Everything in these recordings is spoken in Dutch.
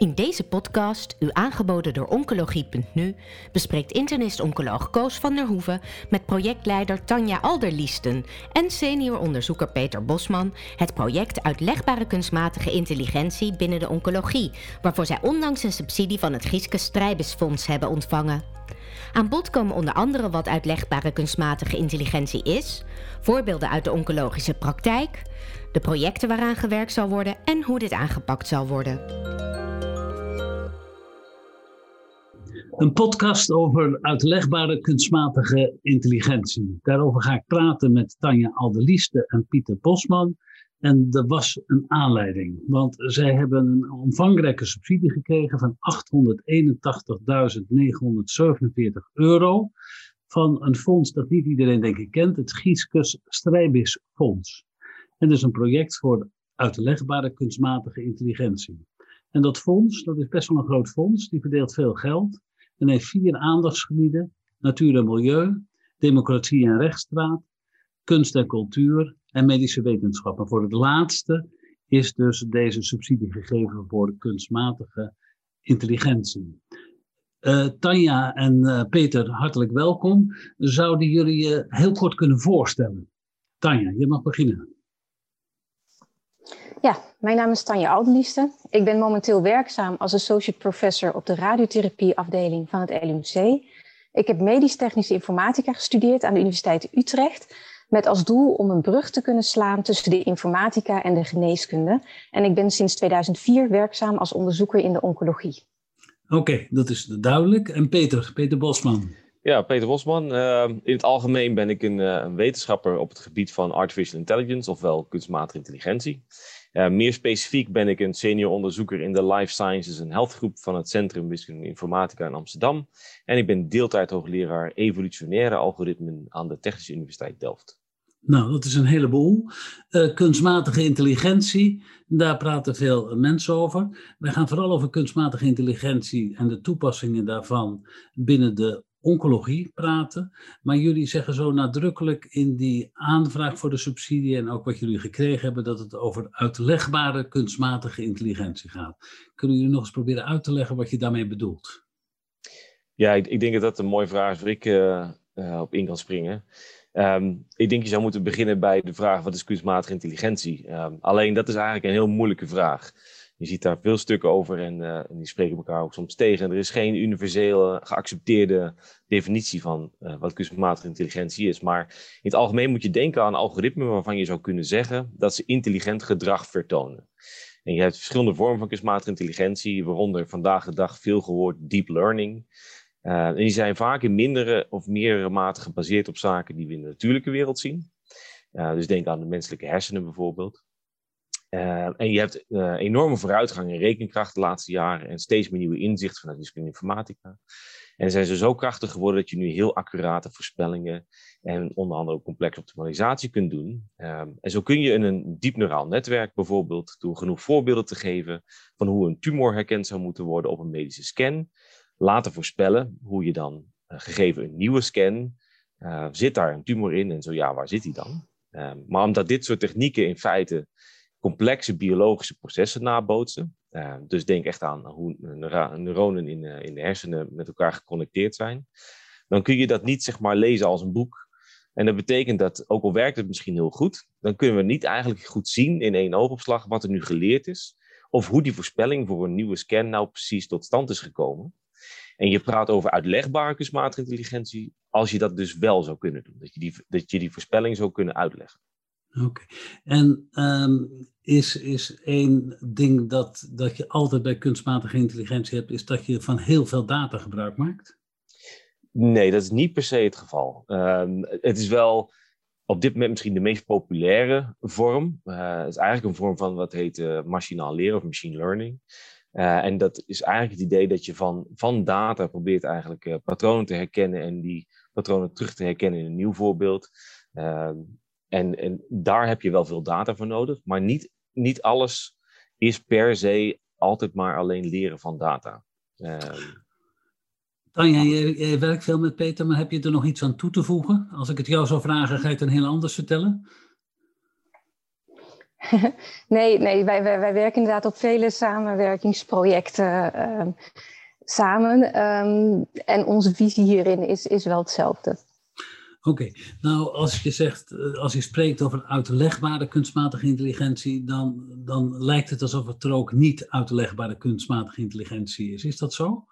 In deze podcast, u aangeboden door Oncologie.nu, bespreekt internist-oncoloog Koos van der Hoeven met projectleider Tanja Alderliesten en senior onderzoeker Peter Bosman het project Uitlegbare kunstmatige intelligentie binnen de oncologie, waarvoor zij ondanks een subsidie van het Gieske Strijbesfonds hebben ontvangen. Aan bod komen onder andere wat uitlegbare kunstmatige intelligentie is, voorbeelden uit de oncologische praktijk, de projecten waaraan gewerkt zal worden en hoe dit aangepakt zal worden. Een podcast over uitlegbare kunstmatige intelligentie. Daarover ga ik praten met Tanja Aldelieste en Pieter Bosman. En er was een aanleiding, want zij hebben een omvangrijke subsidie gekregen van 881.947 euro van een fonds dat niet iedereen denk ik kent, het Gieskes Strijbis Fonds. En dat is een project voor uitlegbare kunstmatige intelligentie. En dat fonds, dat is best wel een groot fonds, die verdeelt veel geld en heeft vier aandachtsgebieden: natuur en milieu, democratie en rechtsstraat, kunst en cultuur en medische wetenschappen. Voor het laatste is dus deze subsidie gegeven voor kunstmatige intelligentie. Uh, Tanja en uh, Peter, hartelijk welkom. Zouden jullie je heel kort kunnen voorstellen? Tanja, je mag beginnen. Ja, mijn naam is Tanja Aldenlieste. Ik ben momenteel werkzaam als associate professor op de radiotherapieafdeling van het LUMC. Ik heb medisch-technische informatica gestudeerd aan de Universiteit Utrecht. Met als doel om een brug te kunnen slaan tussen de informatica en de geneeskunde. En ik ben sinds 2004 werkzaam als onderzoeker in de oncologie. Oké, dat is duidelijk. En Peter, Peter Bosman. Ja, Peter Bosman. Uh, in het algemeen ben ik een, uh, een, wetenschapper op het gebied van artificial intelligence, ofwel kunstmatige intelligentie. Meer specifiek ben ik een senior onderzoeker in de Life Sciences en Health Groep van het Centrum Wiskunde Informatica in Amsterdam. En ik ben deeltijd hoogleraar evolutionaire algoritmen aan de Technische Universiteit Delft. Nou, dat is een heleboel. Uh, kunstmatige intelligentie, daar praten veel mensen over. Wij gaan vooral over kunstmatige intelligentie en de toepassingen daarvan binnen de oncologie praten. Maar jullie zeggen zo nadrukkelijk in die aanvraag voor de subsidie en ook wat jullie gekregen hebben, dat het over uitlegbare kunstmatige intelligentie gaat. Kunnen jullie nog eens proberen uit te leggen wat je daarmee bedoelt? Ja, ik, ik denk dat dat een mooie vraag is waar ik uh, uh, op in kan springen. Um, ik denk je zou moeten beginnen bij de vraag wat is kunstmatige intelligentie? Um, alleen dat is eigenlijk een heel moeilijke vraag. Je ziet daar veel stukken over en, uh, en die spreken elkaar ook soms tegen. er is geen universele geaccepteerde definitie van uh, wat kunstmatige intelligentie is. Maar in het algemeen moet je denken aan algoritmen waarvan je zou kunnen zeggen dat ze intelligent gedrag vertonen. En je hebt verschillende vormen van kunstmatige intelligentie, waaronder vandaag de dag veel gehoord deep learning. Uh, en die zijn vaak in mindere of meerdere mate gebaseerd op zaken die we in de natuurlijke wereld zien. dus denk aan de menselijke hersenen bijvoorbeeld. Uh, en je hebt uh, enorme vooruitgang in rekenkracht de laatste jaren en steeds meer nieuwe inzichten vanuit wiskunde informatica. En zijn ze zo krachtig geworden dat je nu heel accurate voorspellingen en onder andere ook complexe optimalisatie kunt doen. Um, en zo kun je in een diep neuraal netwerk bijvoorbeeld, door genoeg voorbeelden te geven van hoe een tumor herkend zou moeten worden op een medische scan, laten voorspellen hoe je dan, uh, gegeven een nieuwe scan, zit daar een tumor in en zo ja, waar zit die dan? Um, maar omdat dit soort technieken in feite complexe biologische processen nabootsen. Uh, dus denk echt aan hoe neuronen in, uh, in de hersenen met elkaar geconnecteerd zijn. Dan kun je dat niet zeg maar lezen als een boek. En dat betekent dat, ook al werkt het misschien heel goed, dan kunnen we niet eigenlijk goed zien in één oogopslag wat er nu geleerd is. Of hoe die voorspelling voor een nieuwe scan nou precies tot stand is gekomen. En je praat over uitlegbare kunstmatige intelligentie, als je dat dus wel zou kunnen doen. Dat je die, dat je die voorspelling zou kunnen uitleggen. Oké. En um, is, is één ding dat, dat je altijd bij kunstmatige intelligentie hebt, is dat je van heel veel data gebruik maakt? Nee, dat is niet per se het geval. Um, het is wel op dit moment misschien de meest populaire vorm. Uh, het is eigenlijk een vorm van wat heet uh, machinaal leren of machine learning. Uh, en dat is eigenlijk het idee dat je van, van data probeert eigenlijk patronen te herkennen en die patronen terug te herkennen in een nieuw voorbeeld. En, en daar heb je wel veel data voor nodig, maar niet, niet alles is per se altijd maar alleen leren van data. Um, Tanja, jij, jij werkt veel met Peter, maar heb je er nog iets aan toe te voegen? Als ik het jou zou vragen, ga je het een heel anders vertellen? nee, nee wij, wij, wij, werken inderdaad op vele samenwerkingsprojecten ehm, samen. Ehm, en onze visie hierin is, is wel hetzelfde. Oké, nou als je zegt, eh, als je spreekt over uitlegbare kunstmatige intelligentie, dan, dan lijkt het alsof het er ook niet uitlegbare kunstmatige intelligentie is. Is dat zo?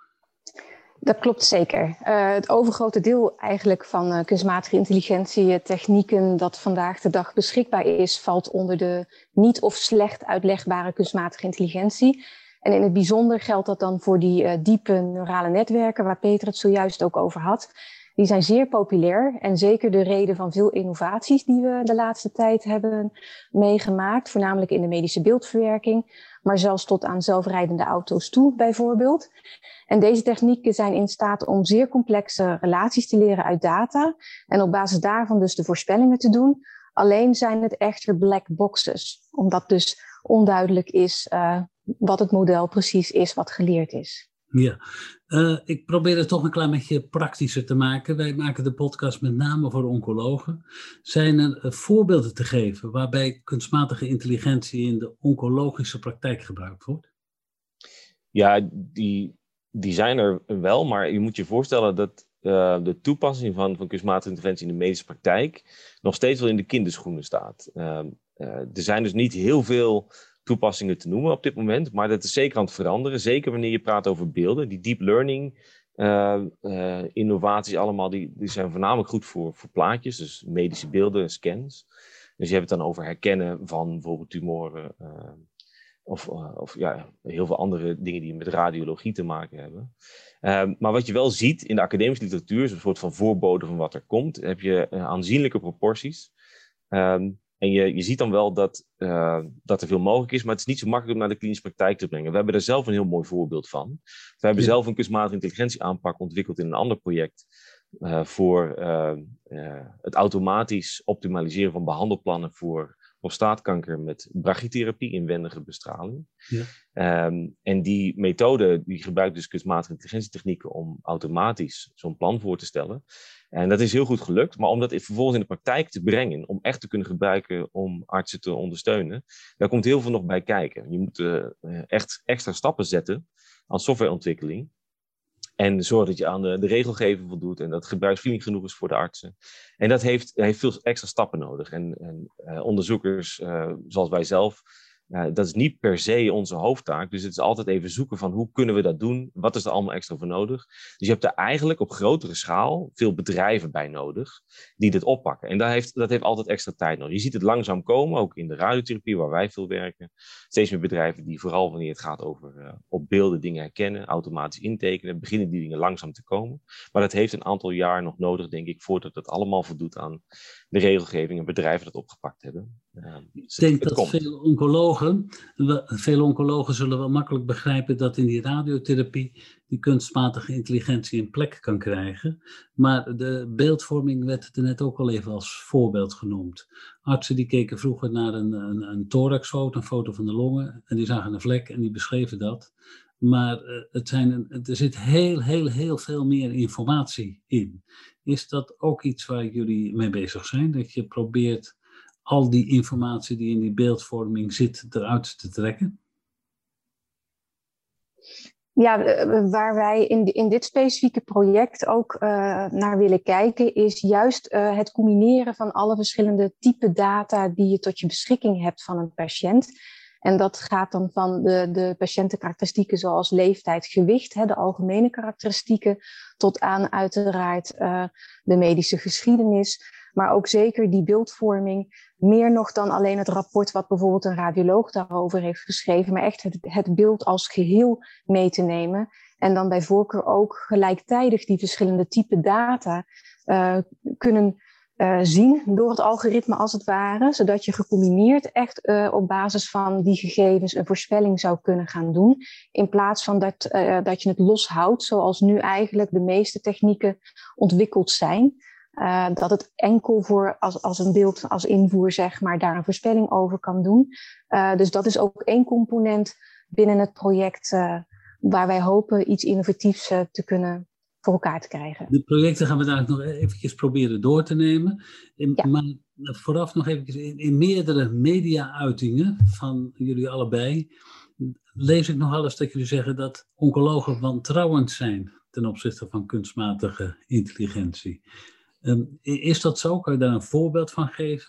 Dat klopt zeker. Uh, het overgrote deel eigenlijk van uh, kunstmatige intelligentie, technieken dat vandaag de dag beschikbaar is, valt onder de niet of slecht uitlegbare kunstmatige intelligentie. En in het bijzonder geldt dat dan voor die diepe neurale netwerken, waar Peter het zojuist ook over had. Die zijn zeer populair en zeker de reden van veel innovaties die we de laatste tijd hebben meegemaakt, voornamelijk in de medische beeldverwerking, maar zelfs tot aan zelfrijdende auto's toe bijvoorbeeld. En deze technieken zijn in staat om zeer complexe relaties te leren uit data en op basis daarvan dus de voorspellingen te doen. Alleen zijn het echter black boxes, omdat dus onduidelijk is uh, wat het model precies is wat geleerd is. Ja, uh, ik probeer het toch een klein beetje praktischer te maken. Wij maken de podcast met name voor oncologen. Zijn er uh, voorbeelden te geven waarbij kunstmatige intelligentie in de oncologische praktijk gebruikt wordt? Ja, die, die zijn er wel, maar je moet je voorstellen dat uh, de toepassing van, van kunstmatige intelligentie in de medische praktijk nog steeds wel in de kinderschoenen staat. Ehm, er zijn dus niet heel veel toepassingen te noemen op dit moment. Maar dat is zeker aan het veranderen. Zeker wanneer je praat over beelden. Die deep learning uh, uh, innovaties allemaal, die, die zijn voornamelijk goed voor, voor plaatjes. Dus medische beelden, scans. Dus je hebt het dan over herkennen van bijvoorbeeld tumoren. Uh, of, of ja, heel veel andere dingen die met radiologie te maken hebben. Ehm, maar wat je wel ziet in de academische literatuur, is een soort van voorbode van wat er komt. heb je aanzienlijke proporties. Um, en je, je ziet dan wel dat, uh, dat er veel mogelijk is, maar het is niet zo makkelijk om naar de klinische praktijk te brengen. We hebben er zelf een heel mooi voorbeeld van. We hebben zelf een kunstmatige intelligentie aanpak ontwikkeld in een ander project. Uh, voor uh, het automatisch optimaliseren van behandelplannen voor prostaatkanker met brachytherapie, inwendige bestraling. Ja. Um, en die methode die gebruikt dus kunstmatige intelligentietechnieken om automatisch zo'n plan voor te stellen. En dat is heel goed gelukt, maar om dat vervolgens in de praktijk te brengen, om echt te kunnen gebruiken om artsen te ondersteunen, daar komt heel veel nog bij kijken. Je moet uh, echt extra stappen zetten aan softwareontwikkeling. En zorg dat je aan de, de regelgeving voldoet en dat gebruiksvriendelijk genoeg is voor de artsen. En dat heeft, heeft veel extra stappen nodig. En, en uh, onderzoekers, zoals wij zelf, dat is niet per se onze hoofdtaak. Dus het is altijd even zoeken van hoe kunnen we dat doen? Wat is er allemaal extra voor nodig? Dus je hebt er eigenlijk op grotere schaal veel bedrijven bij nodig die dit oppakken. En dat heeft, dat heeft altijd extra tijd nodig. Je ziet het langzaam komen, ook in de radiotherapie waar wij veel werken. Steeds meer bedrijven die vooral wanneer het gaat over uh, op beelden dingen herkennen, automatisch intekenen, beginnen die dingen langzaam te komen. Maar dat heeft een aantal jaar nog nodig, denk ik, voordat het allemaal voldoet aan de regelgeving en bedrijven dat opgepakt hebben. Uh, ik denk dat veel oncologen, veel oncologen zullen wel makkelijk begrijpen dat in die radiotherapie die kunstmatige intelligentie een plek kan krijgen. Maar de beeldvorming werd er net ook al even als voorbeeld genoemd. Artsen die keken vroeger naar een, een, een thoraxfoto, een foto van de longen, en die zagen een vlek en die beschreven dat. Maar uh, het zijn, er zit heel, heel, heel veel meer informatie in. Is dat ook iets waar jullie mee bezig zijn? Dat je probeert al die informatie die in die beeldvorming zit eruit te trekken? Ja, waar wij in, in dit specifieke project ook uh, naar willen kijken, is juist uh, het combineren van alle verschillende type data die je tot je beschikking hebt van een patiënt. En dat gaat dan van de, de patiëntenkarakteristieken zoals leeftijd, gewicht, hè, de algemene karakteristieken, tot aan uiteraard de medische geschiedenis, maar ook zeker die beeldvorming. Meer nog dan alleen het rapport wat bijvoorbeeld een radioloog daarover heeft geschreven, maar echt het, beeld als geheel mee te nemen. En dan bij voorkeur ook gelijktijdig die verschillende type data uh, kunnen uh, zien door het algoritme als het ware, zodat je gecombineerd echt uh, op basis van die gegevens een voorspelling zou kunnen gaan doen, in plaats van dat, dat je het loshoudt, zoals nu eigenlijk de meeste technieken ontwikkeld zijn. Dat het enkel voor als, als een beeld als invoer, zeg maar, daar een voorspelling over kan doen. dus dat is ook één component binnen het project waar wij hopen iets innovatiefs te kunnen voor elkaar te krijgen. De projecten gaan we daar nog eventjes proberen door te nemen. Ja. Maar vooraf nog even, in, in meerdere media-uitingen van jullie allebei, lees ik nog eens dat jullie zeggen dat oncologen wantrouwend zijn ten opzichte van kunstmatige intelligentie. Ehm, is dat zo? Kan je daar een voorbeeld van geven?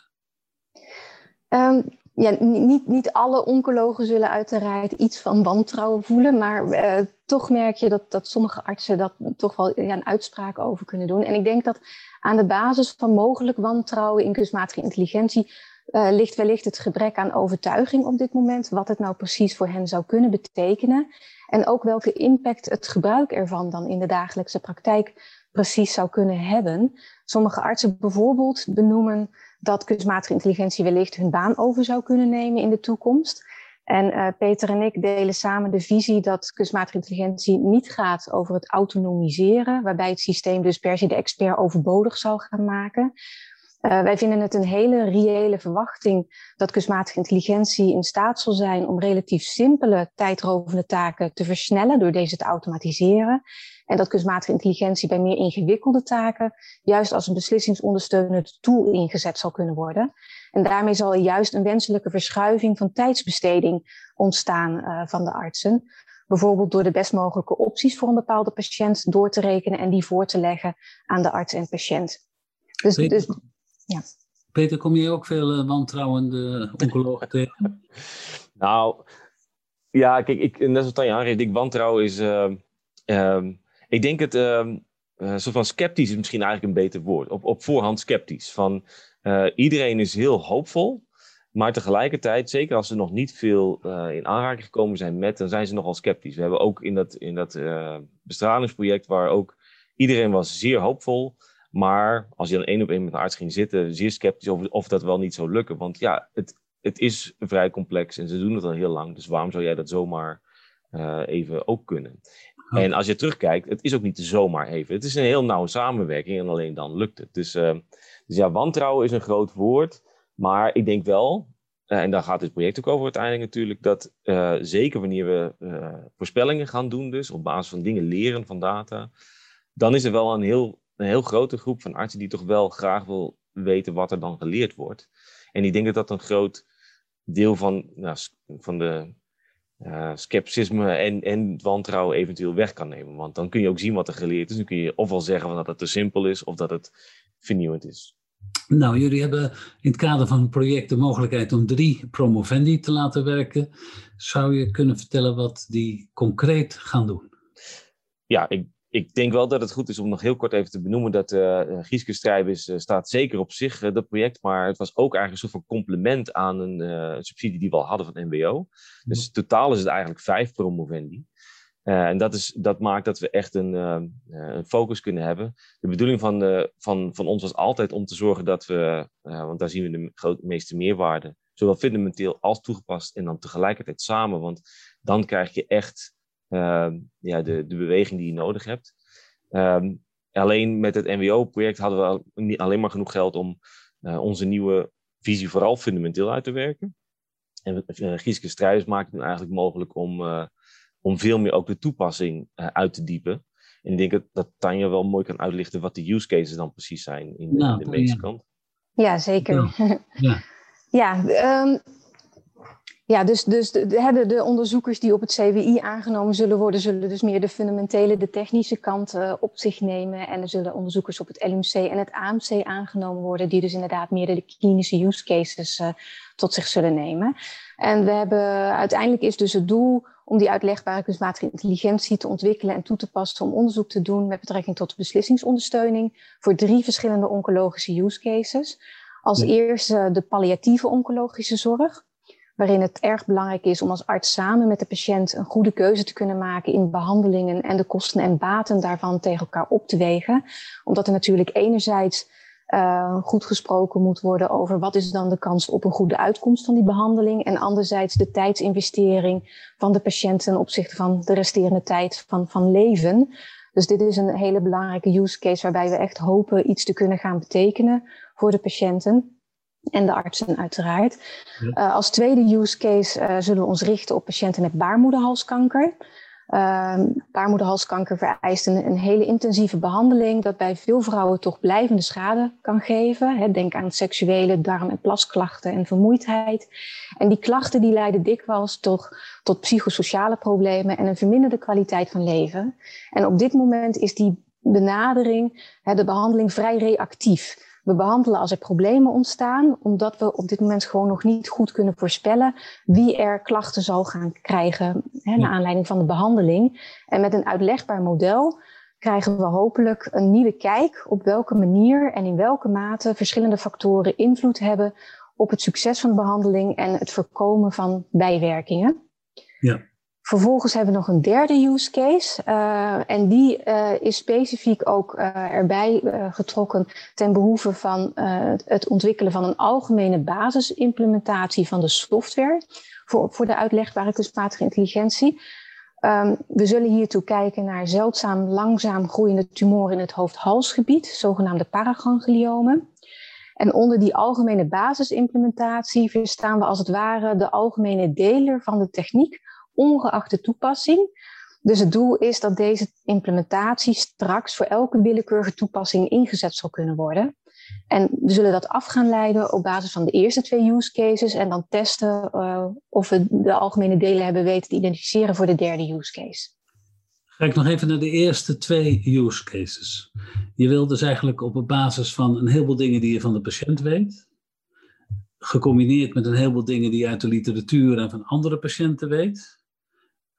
Um, ja, niet, niet alle oncologen zullen uiteraard iets van wantrouwen voelen, maar uh, toch merk je dat, dat sommige artsen dat toch wel ja, een uitspraak over kunnen doen. En ik denk dat aan de basis van mogelijk wantrouwen in kunstmatige intelligentie uh, ligt wellicht het gebrek aan overtuiging op dit moment, wat het nou precies voor hen zou kunnen betekenen. En ook welke impact het gebruik ervan dan in de dagelijkse praktijk precies zou kunnen hebben. Sommige artsen bijvoorbeeld benoemen dat kunstmatige intelligentie wellicht hun baan over zou kunnen nemen in de toekomst. En uh, Peter en ik delen samen de visie dat kunstmatige intelligentie niet gaat over het autonomiseren, waarbij het systeem dus per se de expert overbodig zou gaan maken. Uh, wij vinden het een hele reële verwachting dat kunstmatige intelligentie in staat zal zijn om relatief simpele, tijdrovende taken te versnellen door deze te automatiseren. En dat kunstmatige intelligentie bij meer ingewikkelde taken juist als een beslissingsondersteunend tool ingezet zal kunnen worden. En daarmee zal er juist een wenselijke verschuiving van tijdsbesteding ontstaan uh, van de artsen. Bijvoorbeeld door de best mogelijke opties voor een bepaalde patiënt door te rekenen en die voor te leggen aan de arts en patiënt. Dus, Peter, dus, ja. Peter, kom je ook veel uh, wantrouwende oncologen tegen? Nou, ja, kijk, ik, net zoals Tanja aangeeft, ik wantrouwen is... Uh, ik denk het, uh, soort van sceptisch is misschien eigenlijk een beter woord. Op, op voorhand sceptisch. Van, uh, iedereen is heel hoopvol, maar tegelijkertijd, zeker als ze nog niet veel uh, in aanraking gekomen zijn met, dan zijn ze nogal sceptisch. We hebben ook in dat, in dat bestralingsproject, waar ook iedereen was zeer hoopvol, maar als je dan één op één met een arts ging zitten, zeer sceptisch over of dat wel niet zou lukken. Want ja, het, het is vrij complex en ze doen het al heel lang. Dus waarom zou jij dat zomaar even ook kunnen? En als je terugkijkt, het is ook niet zomaar even. Het is een heel nauwe samenwerking en alleen dan lukt het. Dus, uh, dus ja, wantrouwen is een groot woord. Maar ik denk wel, uh, en daar gaat dit project ook over uiteindelijk natuurlijk, dat uh, zeker wanneer we voorspellingen gaan doen, dus op basis van dingen leren van data, dan is er wel een heel, een heel grote groep van artsen die toch wel graag wil weten wat er dan geleerd wordt. En ik denk dat dat een groot deel van, nou, van de uh, scepticisme en, en wantrouwen eventueel weg kan nemen. Want dan kun je ook zien wat er geleerd is. Dan kun je ofwel zeggen dat het te simpel is of dat het vernieuwend is. Nou, jullie hebben in het kader van het project de mogelijkheid om drie promovendi te laten werken. Zou je kunnen vertellen wat die concreet gaan doen? Ja, ik ik denk wel dat het goed is om nog heel kort even te benoemen dat uh, Gieske Strijbis uh, staat zeker op zich, uh, dat project, maar het was ook eigenlijk een soort van complement aan een subsidie die we al hadden van NWO. Dus totaal is het eigenlijk vijf promovendi. en dat, is, dat maakt dat we echt een, een focus kunnen hebben. De bedoeling van, van, van ons was altijd om te zorgen dat we, want daar zien we de groot, meeste meerwaarde, zowel fundamenteel als toegepast en dan tegelijkertijd samen, want dan krijg je echt ja, de, de beweging die je nodig hebt. Ehm, alleen met het NWO-project hadden we niet alleen maar genoeg geld om uh, onze nieuwe visie vooral fundamenteel uit te werken. En uh, Gieske Strijders maakt het eigenlijk mogelijk om, uh, om veel meer ook de toepassing uit te diepen. En ik denk dat, dat Tanja wel mooi kan uitlichten wat de use cases dan precies zijn in, nou, de medische kant. Ja, zeker. Ja, ja. ja um, ja, dus, dus de, de, de, onderzoekers die op het CWI aangenomen zullen worden, zullen dus meer de fundamentele, de technische kant uh, op zich nemen. En er zullen onderzoekers op het LMC en het AMC aangenomen worden, die dus inderdaad meer de klinische use cases uh, tot zich zullen nemen. En we hebben, uiteindelijk is dus het doel om die uitlegbare kunstmatige intelligentie te ontwikkelen en toe te passen om onderzoek te doen met betrekking tot beslissingsondersteuning voor drie verschillende oncologische use cases. Als eerste de palliatieve oncologische zorg waarin het erg belangrijk is om als arts samen met de patiënt een goede keuze te kunnen maken in behandelingen en de kosten en baten daarvan tegen elkaar op te wegen. Omdat er natuurlijk enerzijds uh, goed gesproken moet worden over wat is dan de kans op een goede uitkomst van die behandeling en anderzijds de tijdsinvestering van de patiënt ten opzichte van de resterende tijd van, van leven. Dus dit is een hele belangrijke use case waarbij we echt hopen iets te kunnen gaan betekenen voor de patiënten. En de artsen uiteraard. Uh, als tweede use case uh, zullen we ons richten op patiënten met baarmoederhalskanker. Uh, baarmoederhalskanker vereist een, een, hele intensieve behandeling, dat bij veel vrouwen toch blijvende schade kan geven. denk aan seksuele darm- en plasklachten en vermoeidheid. En die klachten die leiden dikwijls toch tot psychosociale problemen en een verminderde kwaliteit van leven. En op dit moment is die benadering, de behandeling, vrij reactief. We behandelen als er problemen ontstaan, omdat we op dit moment gewoon nog niet goed kunnen voorspellen wie er klachten zal gaan krijgen hè, naar aanleiding van de behandeling. En met een uitlegbaar model krijgen we hopelijk een nieuwe kijk op welke manier en in welke mate verschillende factoren invloed hebben op het succes van de behandeling en het voorkomen van bijwerkingen. Ja. Vervolgens hebben we nog een derde use case. Uh, en die uh, is specifiek ook uh, erbij getrokken ten behoeve van het ontwikkelen van een algemene basisimplementatie van de software voor, voor de uitlegbare kunstmatige intelligentie. Um, we zullen hiertoe kijken naar zeldzaam langzaam groeiende tumoren in het hoofd-halsgebied, zogenaamde paragangliomen. En onder die algemene basisimplementatie verstaan we als het ware de algemene deler van de techniek ongeacht de toepassing. Dus het doel is dat deze implementatie straks voor elke willekeurige toepassing ingezet zal kunnen worden. En we zullen dat af gaan leiden op basis van de eerste twee use cases en dan testen uh, of we de algemene delen hebben weten te identificeren voor de derde use case. Ga ik nog even naar de eerste twee use cases. Je wil dus eigenlijk op basis van een heleboel dingen die je van de patiënt weet, gecombineerd met een heleboel dingen die je uit de literatuur en van andere patiënten weet,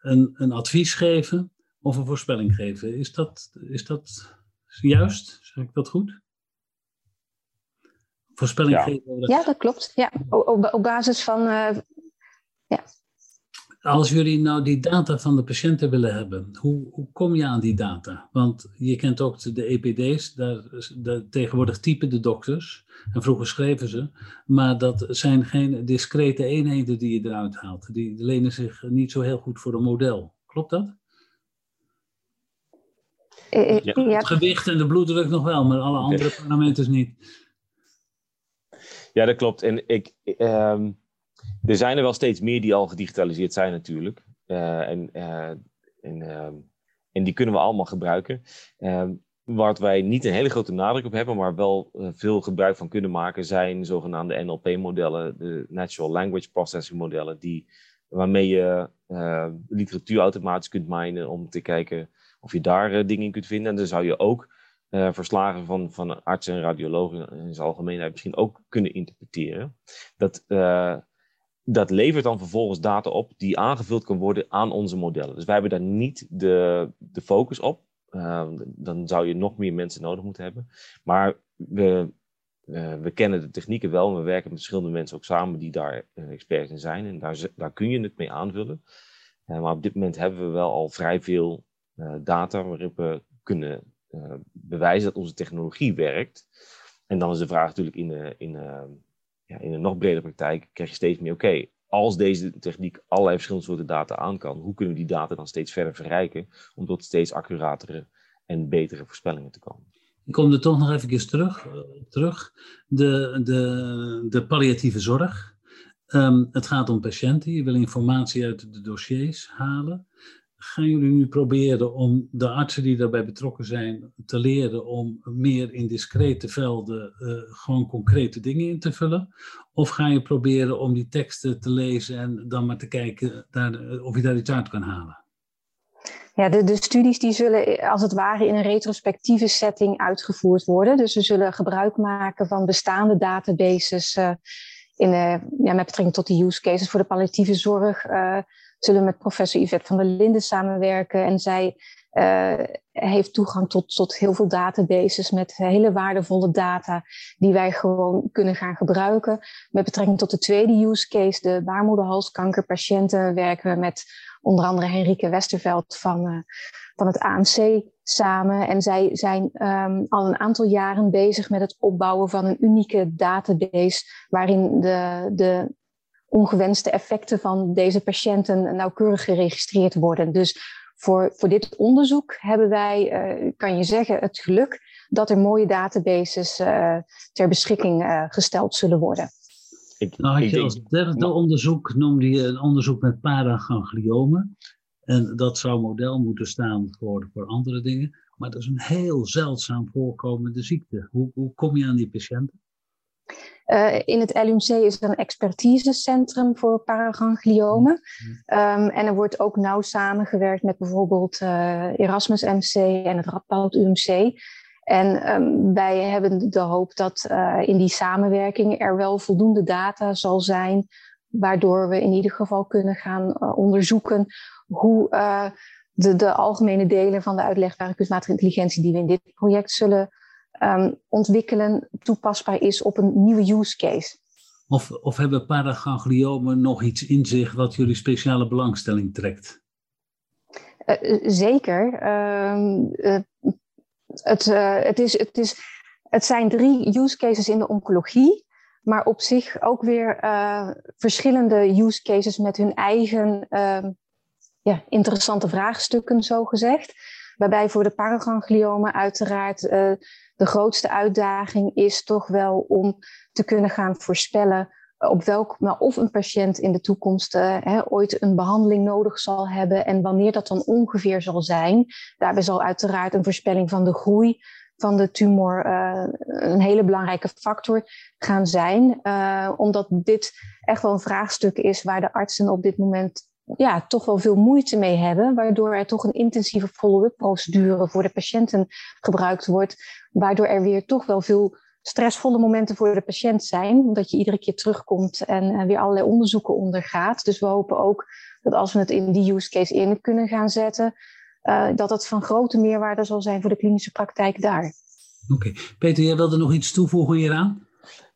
een, een advies geven of een voorspelling geven. Is dat, is dat juist? Zeg ik dat goed? Voorspelling ja. geven? Ja, dat klopt. Ja. Op, op basis van. Uh, ja. Als jullie nou die data van de patiënten willen hebben, hoe, hoe kom je aan die data? Want je kent ook de EPD's, daar, daar, tegenwoordig typen de dokters, en vroeger schreven ze, maar dat zijn geen discrete eenheden die je eruit haalt. Die lenen zich niet zo heel goed voor een model. Klopt dat? Ja. Het gewicht en de bloeddruk nog wel, maar alle andere parameters niet. Ja, dat klopt. En ik, um, er zijn er wel steeds meer die al gedigitaliseerd zijn natuurlijk. Uh, en, uh, en, uh, en die kunnen we allemaal gebruiken. waar wij niet een hele grote nadruk op hebben, maar wel veel gebruik van kunnen maken, zijn zogenaamde NLP-modellen, de Natural Language Processing modellen, die, waarmee je literatuur automatisch kunt minen om te kijken of je daar dingen in kunt vinden. En dan zou je ook verslagen van, van artsen en radiologen in zijn algemeenheid misschien ook kunnen interpreteren. Dat dat levert dan vervolgens data op die aangevuld kan worden aan onze modellen. Dus wij hebben daar niet de, de focus op. Uh, dan zou je nog meer mensen nodig moeten hebben. Maar we, uh, we kennen de technieken wel. We werken met verschillende mensen ook samen die daar uh, experts in zijn. En daar, daar kun je het mee aanvullen. Eh, maar op dit moment hebben we wel al vrij veel data waarop we kunnen bewijzen dat onze technologie werkt. En dan is de vraag natuurlijk in, in ja, in een nog bredere praktijk krijg je steeds meer, oké, als deze techniek allerlei verschillende soorten data aan kan, hoe kunnen we die data dan steeds verder verrijken om tot steeds accuratere en betere voorspellingen te komen? Ik kom er toch nog even terug. Uh, terug. De, de, de palliatieve zorg. Um, het gaat om patiënten. Je wil informatie uit de dossiers halen gaan jullie nu proberen om de artsen die daarbij betrokken zijn te leren om meer in discrete velden uh, gewoon concrete dingen in te vullen? Of ga je proberen om die teksten te lezen en dan maar te kijken daar, of je daar iets uit kan halen? Ja, de, de, studies die zullen als het ware in een retrospectieve setting uitgevoerd worden. Dus we zullen gebruik maken van bestaande databases in, ja, met betrekking tot de use cases voor de palliatieve zorg zullen met professor Yvette van der Linden samenwerken. En zij uh, heeft toegang tot, tot heel veel databases met hele waardevolle data die wij gewoon kunnen gaan gebruiken. Met betrekking tot de tweede use case, de baarmoederhalskankerpatiënten, werken we met onder andere Henrike Westerveld van, uh, van het AMC samen. En zij zijn um, al een aantal jaren bezig met het opbouwen van een unieke database waarin de, de ongewenste effecten van deze patiënten nauwkeurig geregistreerd worden. Dus voor, voor dit onderzoek hebben wij, uh, kan je zeggen, het geluk dat er mooie databases uh, ter beschikking uh, gesteld zullen worden. Ik, nou, had je als derde onderzoek noemde je een onderzoek met paragangliomen. En dat zou model moeten staan voor, voor andere dingen. Maar dat is een heel zeldzaam voorkomende ziekte. Hoe, hoe kom je aan die patiënten? Uh, in het LUMC is er een expertisecentrum voor paragangliomen. Um, en er wordt ook nauw samengewerkt met bijvoorbeeld uh, Erasmus MC en het Radboud UMC. En um, wij hebben de hoop dat uh, in die samenwerking er wel voldoende data zal zijn, waardoor we in ieder geval kunnen gaan onderzoeken hoe de, de algemene delen van de uitlegbare kunstmatige intelligentie die we in dit project zullen um, ontwikkelen toepasbaar is op een nieuwe use case. Of, of hebben paragangliomen nog iets in zich wat jullie speciale belangstelling trekt? Uh, zeker. Uh, uh, het, het, is, het, is, het zijn drie use cases in de oncologie, maar op zich ook weer verschillende use cases met hun eigen ehm, ja, interessante vraagstukken, zo gezegd. Waarbij voor de paragangliomen uiteraard uh, de grootste uitdaging is toch wel om te kunnen gaan voorspellen op welk, maar of een patiënt in de toekomst uh, hè, ooit een behandeling nodig zal hebben en wanneer dat dan ongeveer zal zijn. Daarbij zal uiteraard een voorspelling van de groei van de tumor een hele belangrijke factor gaan zijn. Omdat dit echt wel een vraagstuk is waar de artsen op dit moment ja, toch wel veel moeite mee hebben, waardoor er toch een intensieve follow-up procedure voor de patiënten gebruikt wordt, waardoor er weer toch wel veel stressvolle momenten voor de patiënt zijn, omdat je iedere keer terugkomt en weer allerlei onderzoeken ondergaat. Dus we hopen ook dat als we het in die use case in kunnen gaan zetten, uh, dat dat van grote meerwaarde zal zijn voor de klinische praktijk daar. Oké, Peter, jij wilde nog iets toevoegen hieraan?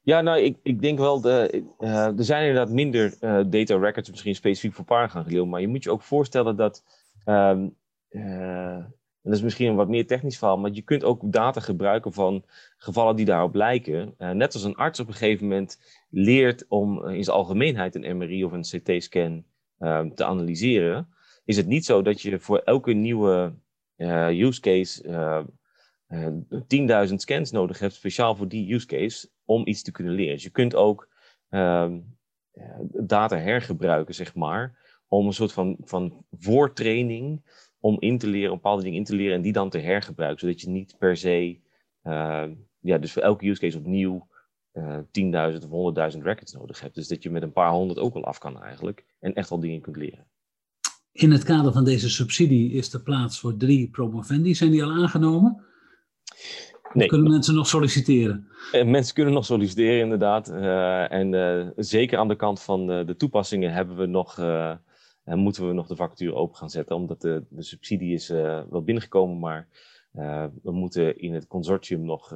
Ja, nou, ik, ik denk wel, de, uh, er zijn inderdaad minder uh, data records, misschien specifiek voor paragangliom, maar je moet je ook voorstellen dat, um, uh, en dat is misschien een wat meer technisch verhaal, maar je kunt ook data gebruiken van gevallen die daarop lijken. net als een arts op een gegeven moment leert om in zijn algemeenheid een MRI of een CT-scan ehm, te analyseren, is het niet zo dat je voor elke nieuwe use case 10.000 scans nodig hebt, speciaal voor die use case om iets te kunnen leren. Dus je kunt ook uh, data hergebruiken, zeg maar, om een soort van, van voortraining om in te leren, bepaalde dingen in te leren en die dan te hergebruiken, zodat je niet per se, uh, ja, dus voor elke use case opnieuw uh, eh, 10.000 of 100.000 records nodig hebt. Dus dat je met een paar honderd ook al af kan eigenlijk en echt al dingen kunt leren. In het kader van deze subsidie is er plaats voor drie promovendi. Zijn die al aangenomen? Nee. Kunnen mensen nog solliciteren? Eh, mensen kunnen nog solliciteren, inderdaad. Uh, en uh, zeker aan de kant van uh, de toepassingen hebben we nog, moeten we nog de vacature open gaan zetten. Omdat de, de subsidie is wel binnengekomen, maar we moeten in het consortium nog,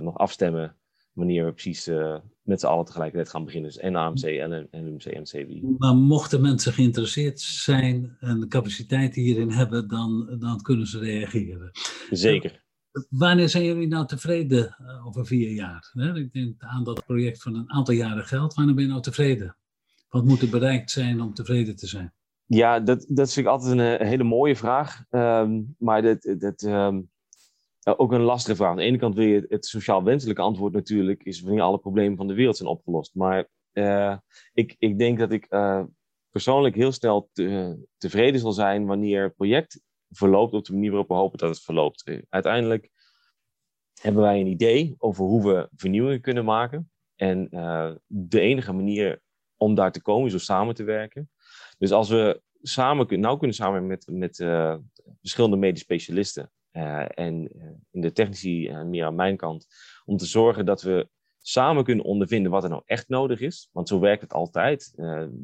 nog afstemmen wanneer we precies met z'n allen tegelijkertijd gaan beginnen. Dus en AMC en, en UMC en CWI. Maar mochten mensen geïnteresseerd zijn en de capaciteit hierin hebben, dan, dan kunnen ze reageren. Zeker. Wanneer zijn jullie nou tevreden uh, over vier jaar? Ik denk aan dat project van een aantal jaren geld. Wanneer ben je nou tevreden? Wat moet er bereikt zijn om tevreden te zijn? Ja, dat, dat vind ik altijd een, eh, hele mooie vraag. Um, maar dat, dat, um, ook een lastige vraag. Aan de ene kant wil je het sociaal wenselijke antwoord natuurlijk, is wanneer alle problemen van de wereld zijn opgelost. Maar ik, ik denk dat ik persoonlijk heel snel te, tevreden zal zijn wanneer het project verloopt op de manier waarop we hopen dat het verloopt. Uiteindelijk hebben wij een idee over hoe we vernieuwingen kunnen maken. En uh, de enige manier om daar te komen is door samen te werken. Dus als we samen kunnen, nou kunnen samen met, met uh, verschillende medisch specialisten uh, en in de technici meer aan mijn kant, om te zorgen dat we samen kunnen ondervinden wat er nou echt nodig is. Want zo werkt het altijd.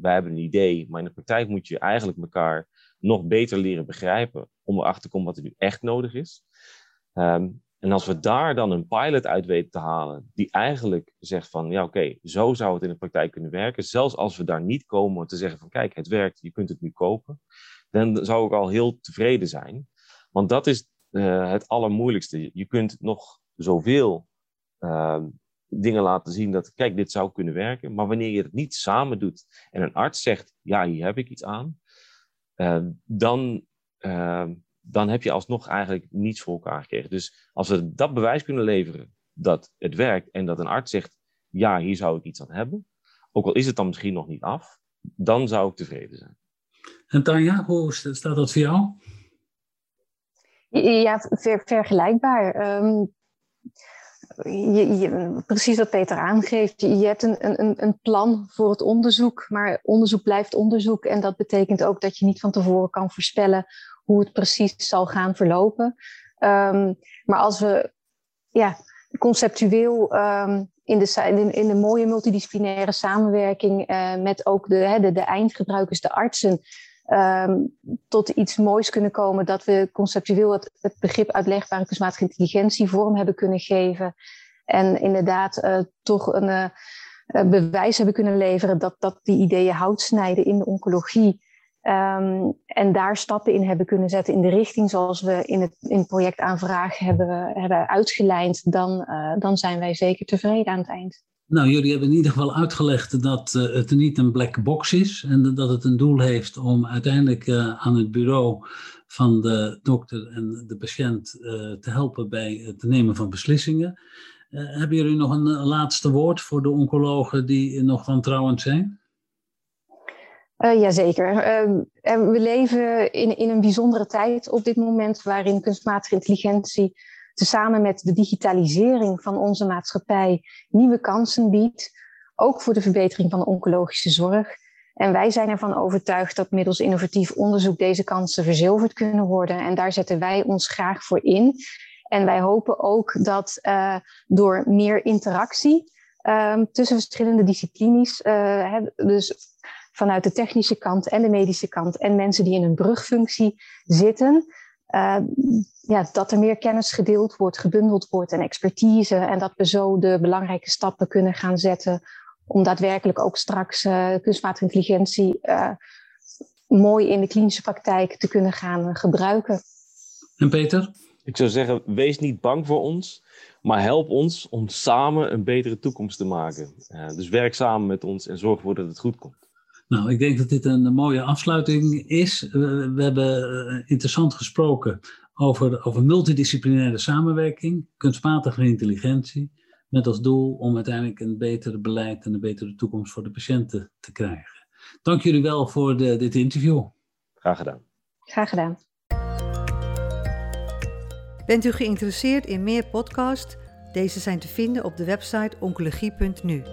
wij hebben een idee, maar in de praktijk moet je eigenlijk elkaar nog beter leren begrijpen om erachter te komen wat er nu echt nodig is. Um, en als we daar dan een pilot uit weten te halen, die eigenlijk zegt van, ja oké, zo zou het in de praktijk kunnen werken. Zelfs als we daar niet komen te zeggen van, kijk, het werkt, je kunt het nu kopen. Dan zou ik al heel tevreden zijn. Want dat is uh, het allermoeilijkste. Je kunt nog zoveel uh, dingen laten zien dat, kijk, dit zou kunnen werken. Maar wanneer je het niet samen doet en een arts zegt, ja, hier heb ik iets aan, dan, uh, dan heb je alsnog eigenlijk niets voor elkaar gekregen. Dus als we dat bewijs kunnen leveren dat het werkt en dat een arts zegt, ja, hier zou ik iets aan hebben, ook al is het dan misschien nog niet af, dan zou ik tevreden zijn. En Tanja, hoe staat dat voor jou? Ja, ver, vergelijkbaar. Ehm, je, precies wat Peter aangeeft. Je, hebt een, een, een plan voor het onderzoek, maar onderzoek blijft onderzoek. En dat betekent ook dat je niet van tevoren kan voorspellen hoe het precies zal gaan verlopen. Ehm, maar als we ja, conceptueel ehm, in, de, in, de mooie multidisciplinaire samenwerking uh, met ook de, de eindgebruikers, de artsen, um, tot iets moois kunnen komen. Dat we conceptueel het, begrip uitlegbare kunstmatige intelligentie vorm hebben kunnen geven. En inderdaad uh, toch een uh, bewijs hebben kunnen leveren dat, dat die ideeën hout snijden in de oncologie. Um, en daar stappen in hebben kunnen zetten in de richting zoals we in het, in projectaanvraag hebben, hebben uitgelijnd, dan, dan zijn wij zeker tevreden aan het eind. Nou, jullie hebben in ieder geval uitgelegd dat uh, het niet een black box is en dat het een doel heeft om uiteindelijk uh, aan het bureau van de dokter en de patiënt te helpen bij het nemen van beslissingen. hebben jullie nog een laatste woord voor de oncologen die nog wantrouwend zijn? Uh, jazeker. Uh, we leven in, in een bijzondere tijd op dit moment waarin kunstmatige intelligentie tezamen met de digitalisering van onze maatschappij nieuwe kansen biedt, ook voor de verbetering van de oncologische zorg. En wij zijn ervan overtuigd dat middels innovatief onderzoek deze kansen verzilverd kunnen worden. En daar zetten wij ons graag voor in. En wij hopen ook dat uh, door meer interactie tussen verschillende disciplines, dus vanuit de technische kant en de medische kant en mensen die in een brugfunctie zitten, uh, ja, dat er meer kennis gedeeld wordt, gebundeld wordt en expertise en dat we zo de belangrijke stappen kunnen gaan zetten om daadwerkelijk ook straks uh, kunstmatige intelligentie uh, mooi in de klinische praktijk te kunnen gaan gebruiken. En Peter? Ik zou zeggen, wees niet bang voor ons, maar help ons om samen een betere toekomst te maken. dus werk samen met ons en zorg ervoor dat het goed komt. Nou, ik denk dat dit een, mooie afsluiting is. We, we hebben uh, interessant gesproken over, over multidisciplinaire samenwerking, kunstmatige intelligentie, met als doel om uiteindelijk een beter beleid en een betere toekomst voor de patiënten te krijgen. Dank jullie wel voor de, dit interview. Graag gedaan. Graag gedaan. Bent u geïnteresseerd in meer podcasts? Deze zijn te vinden op de website oncologie.nu.